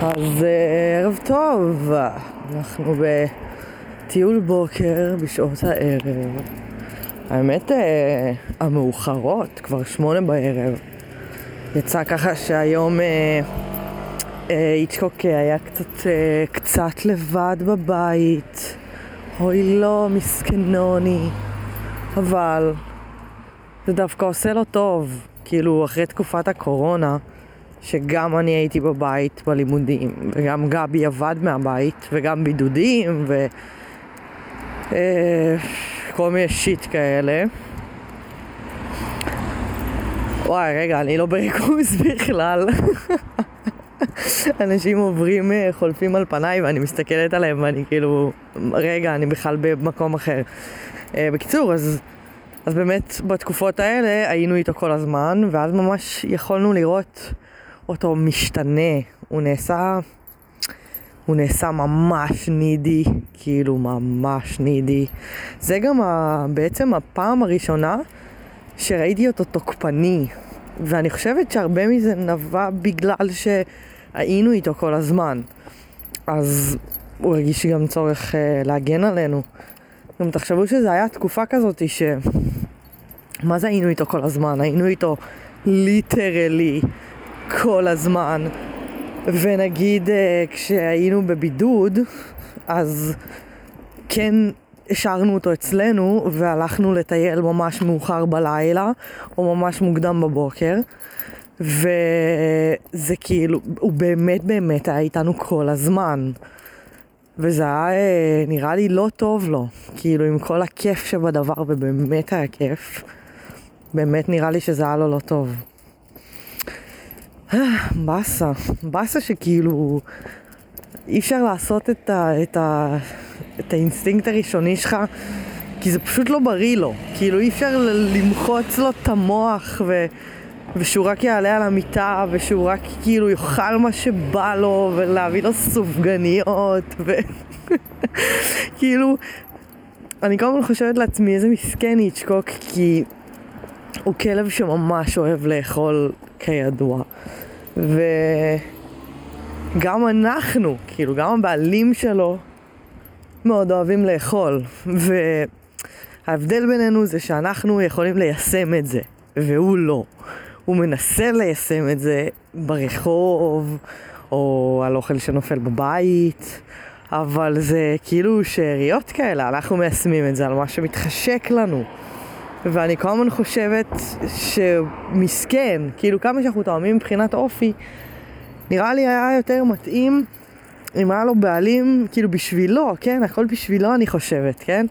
אז אה, ערב טוב, אנחנו בטיול בוקר בשעות הערב. האמת, אה, המאוחרות, כבר שמונה בערב. יצא ככה שהיום אה, איצ'קוק היה קצת, קצת לבד בבית. אוי לא, מסכנוני. אבל זה דווקא עושה לו טוב. כאילו, אחרי תקופת הקורונה, שגם אני הייתי בבית בלימודים, וגם גבי עבד מהבית, וגם בידודים, ו... אה, כל מיני שיט כאלה. וואי, רגע, אני לא בריכוז בכלל. אנשים עוברים, אה, חולפים על פניי ואני מסתכלת עליהם ואני כאילו, רגע, אני בכלל במקום אחר. אה, בקיצור, אז, אז באמת בתקופות האלה היינו איתו כל הזמן, ואז ממש יכולנו לראות אותו משתנה. הוא נעשה, הוא נעשה ממש נידי, כאילו ממש נידי. זה גם ה, בעצם הפעם הראשונה שראיתי אותו תוקפני. ואני חושבת שהרבה מזה נבע בגלל שהיינו איתו כל הזמן. אז הוא הרגיש גם צורך uh, להגן עלינו. גם תחשבו שזו הייתה תקופה כזאת ש... מה זה היינו איתו כל הזמן? היינו איתו ליטרלי כל הזמן. ונגיד uh, כשהיינו בבידוד, אז כן השארנו אותו אצלנו והלכנו לטייל ממש מאוחר בלילה או ממש מוקדם בבוקר. וזה כאילו, הוא באמת באמת היה איתנו כל הזמן. וזה היה אה, נראה לי לא טוב לו, כאילו עם כל הכיף שבדבר ובאמת היה כיף באמת נראה לי שזה היה לו לא טוב באסה, באסה שכאילו אי אפשר לעשות את, ה, את, ה, את האינסטינקט הראשוני שלך כי זה פשוט לא בריא לו. כאילו אי אפשר למחוץ לו את המוח ו, ושהוא רק יעלה על המיטה ושהוא רק כאילו יאכל מה שבא לו ולהביא לו סופגניות וכאילו אני כל הזמן חושבת לעצמי איזה מסכן איצ'קוק כי הוא כלב שממש אוהב לאכול כידוע. ו... גם אנחנו, כאילו גם הבעלים שלו מאוד אוהבים לאכול. וההבדל בינינו זה שאנחנו יכולים ליישם את זה והוא לא. הוא מנסה ליישם את זה ברחוב או על אוכל שנופל בבית אבל זה כאילו שאריות כאלה, אנחנו מיישמים את זה על מה שמתחשק לנו ואני כל הזמן חושבת שמסכן, כאילו כמה שאנחנו תואמים מבחינת אופי נראה לי היה יותר מתאים אם היה לו בעלים, כאילו בשבילו, כן? הכל בשבילו אני חושבת, כן?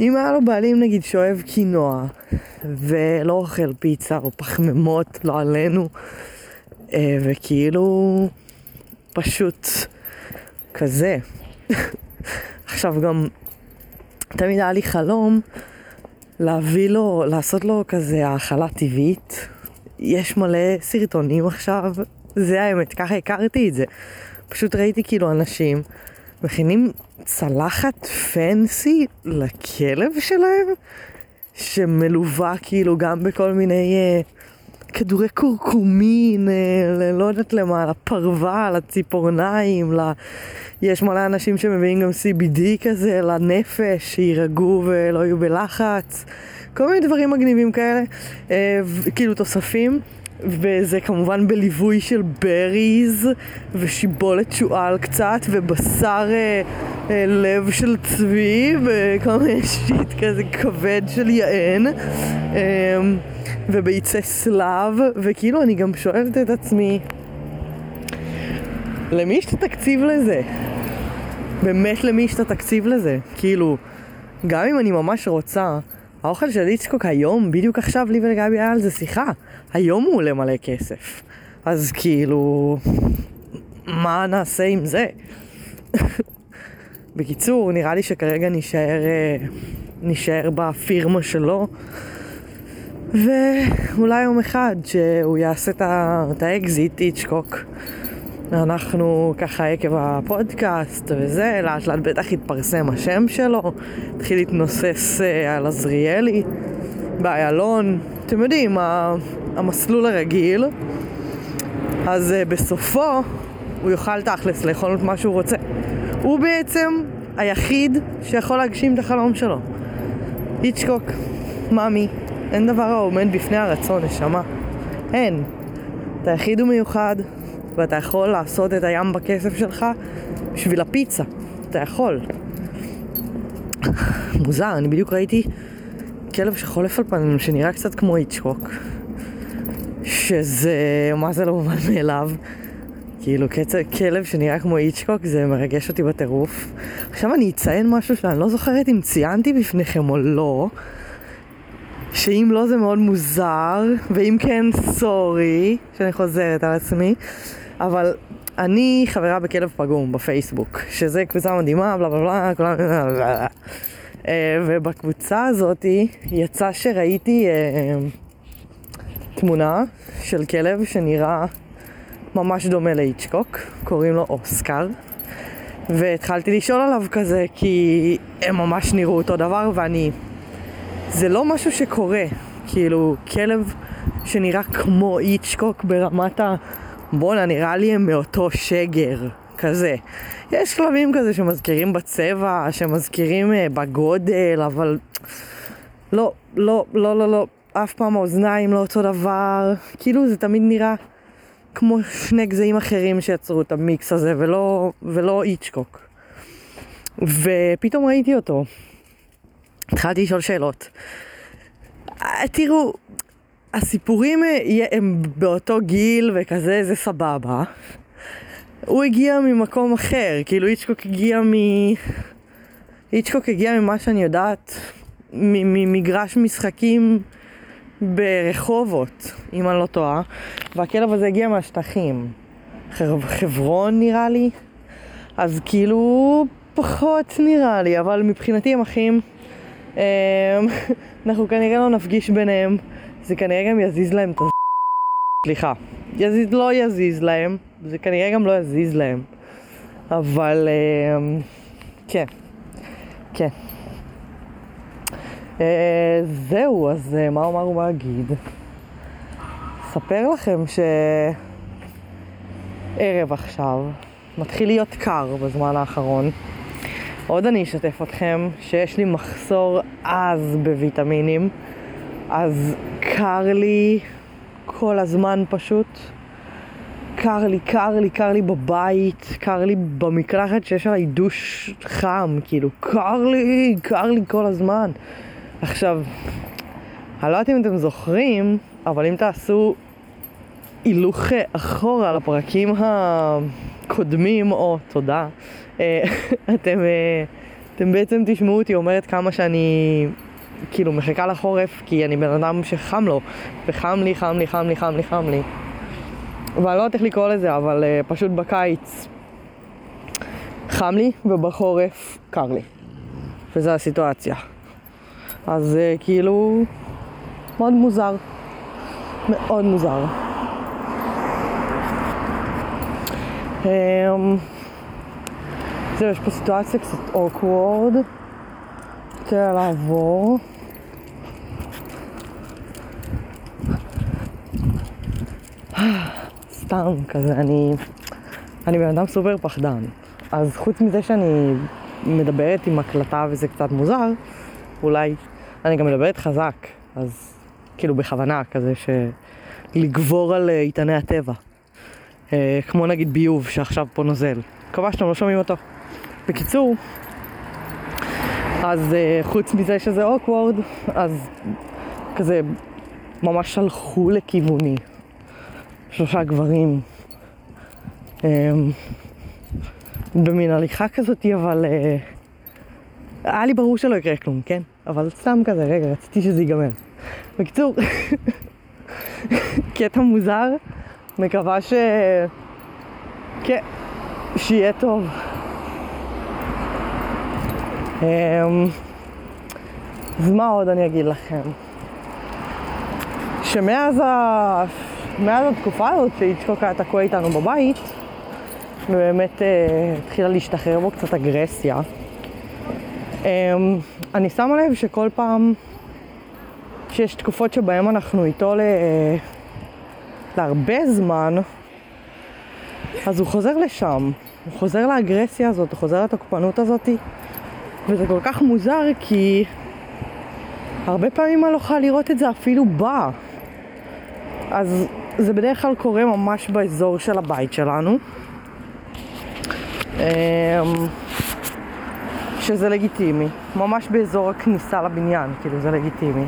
אם היה לו בעלים נגיד שאוהב קינוע ולא אוכל פיצה או פחמימות, לא עלינו אה, וכאילו פשוט כזה. עכשיו גם תמיד היה לי חלום להביא לו, לעשות לו כזה האכלה טבעית. יש מלא סרטונים עכשיו זה האמת, ככה הכרתי את זה. פשוט ראיתי כאילו אנשים מכינים צלחת פנסי לכלב שלהם, שמלווה כאילו גם בכל מיני אה, כדורי קורקומין, אה, לא יודעת למה, לפרווה, לציפורניים, ל... יש מלא אנשים שמביאים גם CBD כזה לנפש, שיירגעו ולא יהיו בלחץ. כל מיני דברים מגניבים כאלה, אה, כאילו תוספים. וזה כמובן בליווי של בריז ושיבולת שועל קצת ובשר אה, אה, לב של צבי וכל מיני שיט כזה כבד של יען אה, וביצי סלב וכאילו אני גם שואלת את עצמי למי יש את התקציב לזה? באמת למי יש את התקציב לזה? כאילו גם אם אני ממש רוצה האוכל של איצ'קוק היום, בדיוק עכשיו לי ולגבי היה על זה שיחה. היום הוא עולה מלא כסף. אז כאילו, מה נעשה עם זה? בקיצור, נראה לי שכרגע נשאר, אה, נשאר בפירמה שלו. ואולי יום אחד שהוא יעשה את האקזיט, איצ'קוק. אנחנו ככה עקב הפודקאסט וזה, לאט לאט בטח יתפרסם השם שלו, התחיל להתנוסס אה, על עזריאלי, באיילון, אתם יודעים, המסלול הרגיל. אז אה, בסופו הוא יוכל תכלס לאכול את מה שהוא רוצה. הוא בעצם היחיד שיכול להגשים את החלום שלו. איצ'קוק, מאמי, אין דבר העומד בפני הרצון, נשמה. אין. אתה יחיד ומיוחד, ואתה יכול לעשות את הים בכסף שלך בשביל הפיצה. אתה יכול. מוזר, אני בדיוק ראיתי כלב שחולף על פנים שנראה קצת כמו איצ'קוק. שזה, מה זה לא מובן מאליו. כאילו קצב, כלב שנראה כמו איצ'קוק זה מרגש אותי בטירוף. עכשיו אני אציין משהו שאני לא זוכרת אם ציינתי בפניכם או לא. שאם לא זה מאוד מוזר, ואם כן סורי, שאני חוזרת על עצמי, אבל אני חברה בכלב פגום בפייסבוק, שזה קבוצה מדהימה, בלה בלה בלה, כולם... אה, ובקבוצה הזאת יצא שראיתי אה, תמונה של כלב שנראה ממש דומה לאיצ'קוק, קוראים לו אוסקר. והתחלתי לשאול עליו כזה, כי הם ממש נראו אותו דבר, ואני... זה לא משהו שקורה, כאילו, כלב שנראה כמו איצ'קוק ברמת ה... בואנה, נראה לי הם מאותו שגר, כזה. יש כלבים כזה שמזכירים בצבע, שמזכירים uh, בגודל, אבל... לא, לא, לא, לא, לא, אף פעם האוזניים לא אותו דבר, כאילו זה תמיד נראה כמו שני גזעים אחרים שיצרו את המיקס הזה, ולא, ולא איצ'קוק. ופתאום ראיתי אותו. התחלתי לשאול שאלות. אה, תראו, הסיפורים אה, הם באותו גיל וכזה, זה סבבה. הוא הגיע ממקום אחר, כאילו איצ'קוק הגיע מ... איצ'קוק הגיע ממה שאני יודעת, ממגרש משחקים ברחובות, אם אני לא טועה, והכלב הזה הגיע מהשטחים. חברון נראה לי, אז כאילו פחות נראה לי, אבל מבחינתי הם אחים. אמ, אנחנו כנראה לא נפגיש ביניהם, זה כנראה גם יזיז להם את ה... סליחה, יזיז, לא יזיז להם, זה כנראה גם לא יזיז להם, אבל אמ, כן, כן. אה, זהו, אז אה, מה אומר ומה אגיד? אספר לכם שערב עכשיו מתחיל להיות קר בזמן האחרון. עוד אני אשתף אתכם שיש לי מחסור עז בוויטמינים, אז קר לי כל הזמן פשוט. קר לי, קר לי, קר לי בבית, קר לי במקלחת שיש עליי דוש חם, כאילו, קר לי, קר לי כל הזמן. עכשיו, אני לא יודעת אם אתם זוכרים, אבל אם תעשו הילוך אחורה לפרקים הקודמים, או תודה, אה, אתם, אה, אתם בעצם תשמעו אותי אומרת כמה שאני כאילו מחכה לחורף, כי אני בן אדם שחם לו, וחם לי, חם לי, חם לי, חם לי, חם לי. ואני לא יודעת איך לקרוא לזה, אבל uh, פשוט בקיץ חם לי, ובחורף קר לי. וזו הסיטואציה. אז uh, כאילו, מאוד מוזר. מאוד מוזר. Um, זהו, יש פה סיטואציה קצת אוקוורד. רוצה לעבור. סתם כזה, אני... אני בן אדם סופר פחדן. אז חוץ מזה שאני מדברת עם הקלטה וזה קצת מוזר, אולי אני גם מדברת חזק, אז כאילו בכוונה כזה ש... לגבור על אה, איתני הטבע. אה, כמו נגיד ביוב שעכשיו פה נוזל. מקווה שאתם לא שומעים אותו. בקיצור, אז אה, חוץ מזה שזה אוקוורד, אז כזה ממש הלכו לכיווני. שלושה גברים. אמ, במין הליכה כזאת, אבל אה, היה לי ברור שלא יקרה כלום, כן? אבל סתם כזה, רגע, רציתי שזה ייגמר. בקיצור, קטע מוזר, מקווה ש... כן, שיהיה טוב. אמ, אז מה עוד אני אגיד לכם? שמאז ה... מאז התקופה הזאת שאיצ'קוק היה תקוע איתנו בבית, ובאמת אה, התחילה להשתחרר בו קצת אגרסיה. אה, אני שמה לב שכל פעם שיש תקופות שבהן אנחנו איתו ל... להרבה זמן, אז הוא חוזר לשם, הוא חוזר לאגרסיה הזאת, הוא חוזר לתוקפנות הזאת, וזה כל כך מוזר כי הרבה פעמים אני לא יכולה לראות את זה אפילו בא. אז זה בדרך כלל קורה ממש באזור של הבית שלנו. אמ, שזה לגיטימי, ממש באזור הכניסה לבניין, כאילו זה לגיטימי.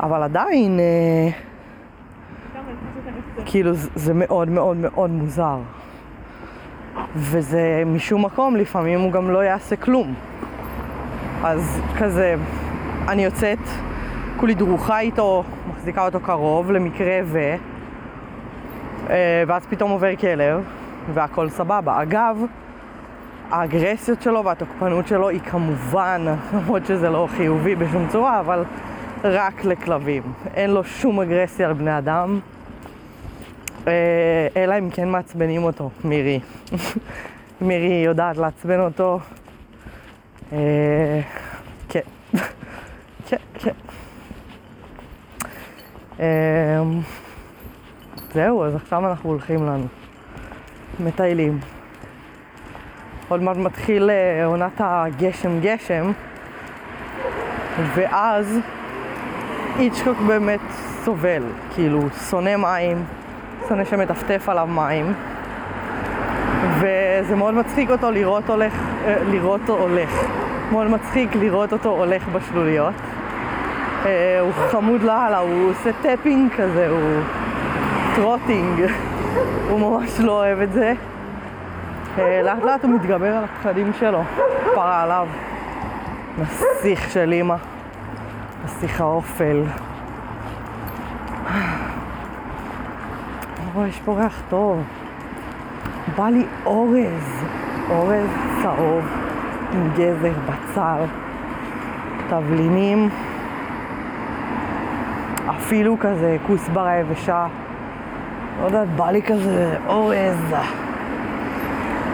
אבל עדיין, אה, כאילו זה מאוד מאוד מאוד מוזר. וזה משום מקום, לפעמים הוא גם לא יעשה כלום. אז כזה, אני יוצאת, כולי דרוכה איתו, מחזיקה אותו קרוב, למקרה ו... אה, ואז פתאום עובר כלב, והכל סבבה. אגב, האגרסיות שלו והתוקפנות שלו היא כמובן, למרות שזה לא חיובי בשום צורה, אבל רק לכלבים. אין לו שום אגרסיה על בני אדם, אה, אלא אם כן מעצבנים אותו, מירי. מירי יודעת לעצבן אותו. אה, כן. כן, כן. אה, זהו, אז עכשיו אנחנו הולכים לנו. מטיילים. עוד מעט מתחיל עונת הגשם גשם, ואז איצ'קוק באמת סובל, כאילו, שונא מים, שונא שמטפטף עליו מים, וזה מאוד מצחיק אותו לראות הולך, אה, לראות הולך. מאוד מצחיק לראות אותו הולך בשלוליות. אה, הוא חמוד לאללה, הוא עושה tapping כזה, הוא trotting. הוא ממש לא אוהב את זה. אה, לאט לאט הוא מתגבר על הפחדים שלו, כפרה עליו. נסיך של אימא. נסיך האופל. אוי, יש פה ריח טוב. בא לי אורז, אורז צהוב עם גזר, בצל, תבלינים, אפילו כזה כוסברה יבשה. לא יודעת, בא לי כזה אורז,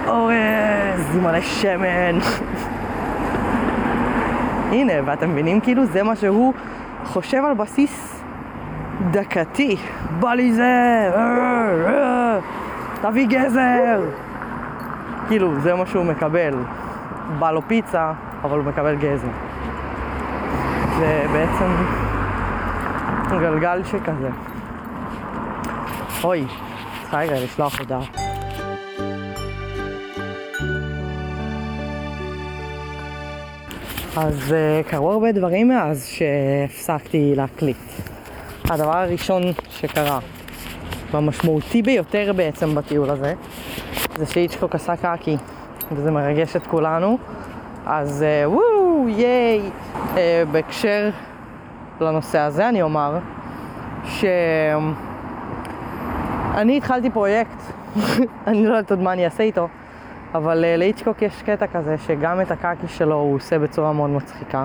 אורז מלא שמן. הנה, ואתם מבינים? כאילו זה מה שהוא חושב על בסיס דקתי. בא לי זה, תביא גזר! כאילו, זה מה שהוא מקבל. בא לו פיצה, אבל הוא מקבל גזר. זה בעצם גלגל שכזה. אוי, צריכה רגע לשלוח הודעה. אז uh, קרו הרבה דברים מאז שהפסקתי להקליט. הדבר הראשון שקרה, והמשמעותי ביותר בעצם בטיול הזה, זה שאיצ'קוק עשה קקי, וזה מרגש את כולנו. אז uh, וואו, ייי! Uh, בהקשר לנושא הזה אני אומר שאני התחלתי פרויקט, אני לא יודעת עוד מה אני אעשה איתו, אבל uh, לאיצ'קוק יש קטע כזה שגם את הקקי שלו הוא עושה בצורה מאוד מצחיקה.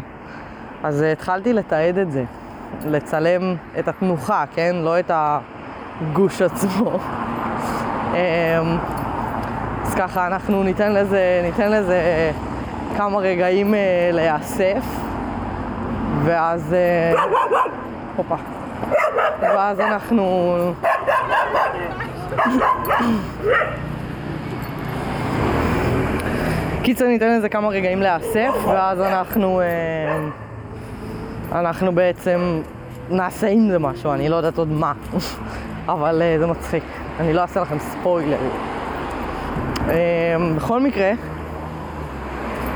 אז uh, התחלתי לתעד את זה, לצלם את התנוחה, כן? לא את הגוש עצמו. um, אז ככה אנחנו ניתן לזה, ניתן לזה uh, כמה רגעים uh, להיאסף, ואז... Uh, הופה. ואז אנחנו... קיצר ניתן לזה כמה רגעים להיאסף, ואז אנחנו... אה, אנחנו בעצם נעשה עם זה משהו, אני לא יודעת עוד מה, אבל אה, זה מצחיק. אני לא אעשה לכם ספוילר. אה, בכל מקרה,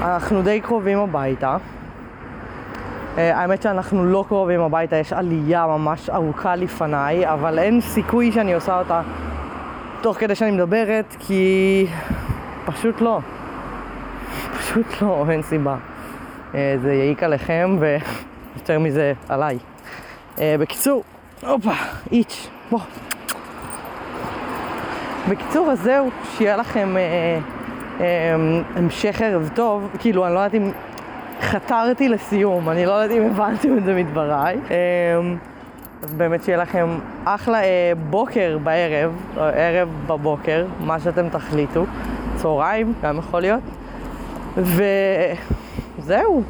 אנחנו די קרובים הביתה. האמת שאנחנו לא קרובים הביתה, יש עלייה ממש ארוכה לפניי, אבל אין סיכוי שאני עושה אותה תוך כדי שאני מדברת, כי פשוט לא. פשוט לא, אין סיבה. אה, זה יעיק עליכם ויותר מזה עליי. אה, בקיצור, הופה, איץ', בוא. בקיצור, אז זהו, שיהיה לכם אה, אה, המשך ערב טוב. כאילו, אני לא יודעת אם חתרתי לסיום, אני לא יודעת אם הבנתם את זה מדבריי. אה, אז באמת שיהיה לכם אחלה אה, בוקר בערב, או ערב בבוקר, מה שאתם תחליטו. צהריים, גם יכול להיות. וזהו,